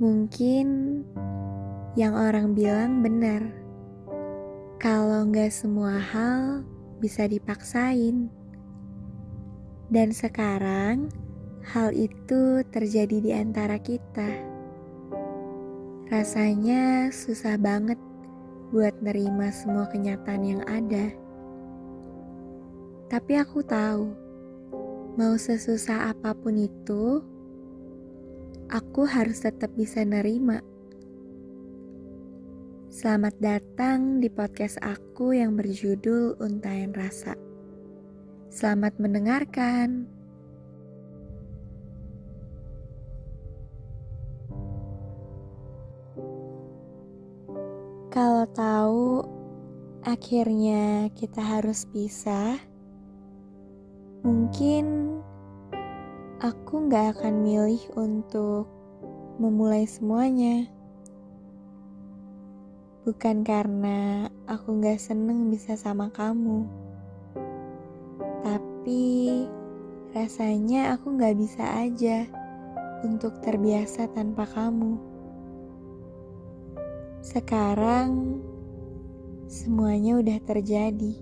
Mungkin yang orang bilang benar, kalau nggak semua hal bisa dipaksain. Dan sekarang hal itu terjadi di antara kita. Rasanya susah banget buat nerima semua kenyataan yang ada. Tapi aku tahu, mau sesusah apa pun itu, aku harus tetap bisa nerima. Selamat datang di podcast aku yang berjudul Untayan Rasa. Selamat mendengarkan. Kalau tahu akhirnya kita harus pisah, mungkin aku gak akan milih untuk memulai semuanya. Bukan karena aku gak seneng bisa sama kamu, tapi rasanya aku gak bisa aja untuk terbiasa tanpa kamu. Sekarang semuanya udah terjadi.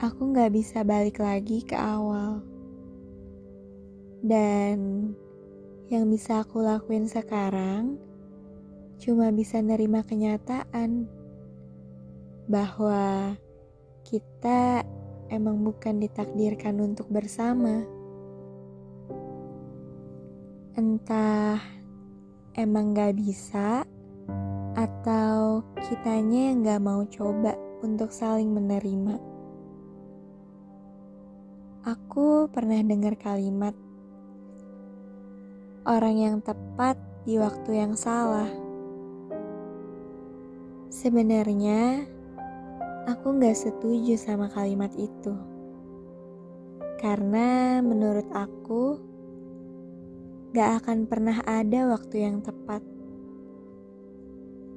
Aku gak bisa balik lagi ke awal. Dan yang bisa aku lakuin sekarang cuma bisa nerima kenyataan bahwa kita emang bukan ditakdirkan untuk bersama. Entah emang gak bisa atau kitanya yang gak mau coba untuk saling menerima. Aku pernah dengar kalimat orang yang tepat di waktu yang salah. Sebenarnya, aku gak setuju sama kalimat itu. Karena menurut aku, gak akan pernah ada waktu yang tepat.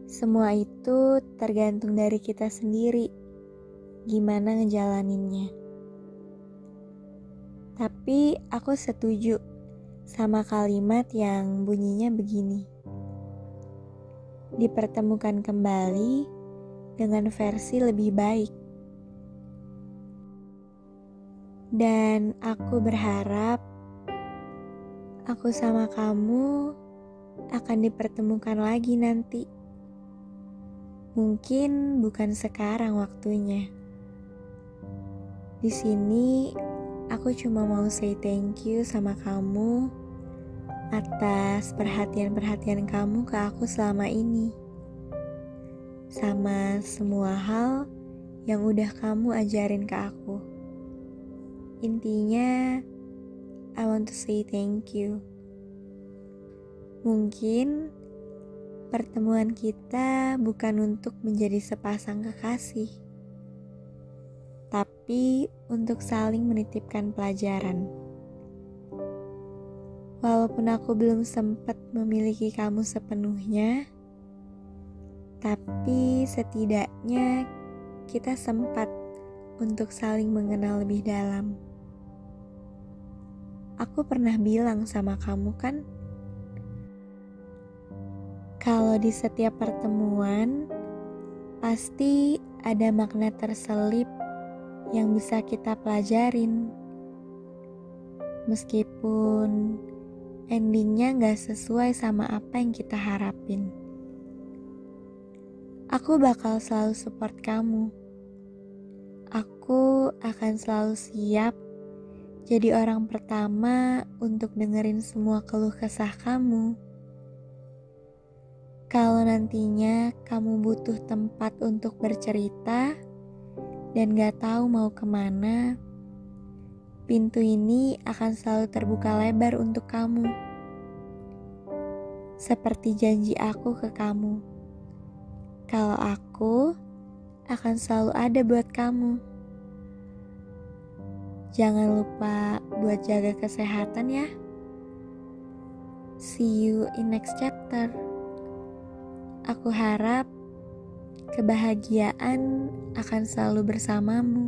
Semua itu tergantung dari kita sendiri, gimana ngejalaninnya. Tapi aku setuju sama kalimat yang bunyinya begini. Dipertemukan kembali dengan versi lebih baik. Dan aku berharap aku sama kamu akan dipertemukan lagi nanti. Mungkin bukan sekarang waktunya. Di sini Aku cuma mau say thank you sama kamu atas perhatian-perhatian kamu ke aku selama ini. Sama semua hal yang udah kamu ajarin ke aku. Intinya, I want to say thank you. Mungkin pertemuan kita bukan untuk menjadi sepasang kekasih tapi untuk saling menitipkan pelajaran. Walaupun aku belum sempat memiliki kamu sepenuhnya, tapi setidaknya kita sempat untuk saling mengenal lebih dalam. Aku pernah bilang sama kamu, kan, kalau di setiap pertemuan pasti ada makna terselip yang bisa kita pelajarin. Meskipun endingnya gak sesuai sama apa yang kita harapin. Aku bakal selalu support kamu. Aku akan selalu siap jadi orang pertama untuk dengerin semua keluh kesah kamu. Kalau nantinya kamu butuh tempat untuk bercerita, dan gak tahu mau ke mana, pintu ini akan selalu terbuka lebar untuk kamu. Seperti janji aku ke kamu, kalau aku akan selalu ada buat kamu. Jangan lupa buat jaga kesehatan ya. See you in next chapter. Aku harap kebahagiaan akan selalu bersamamu.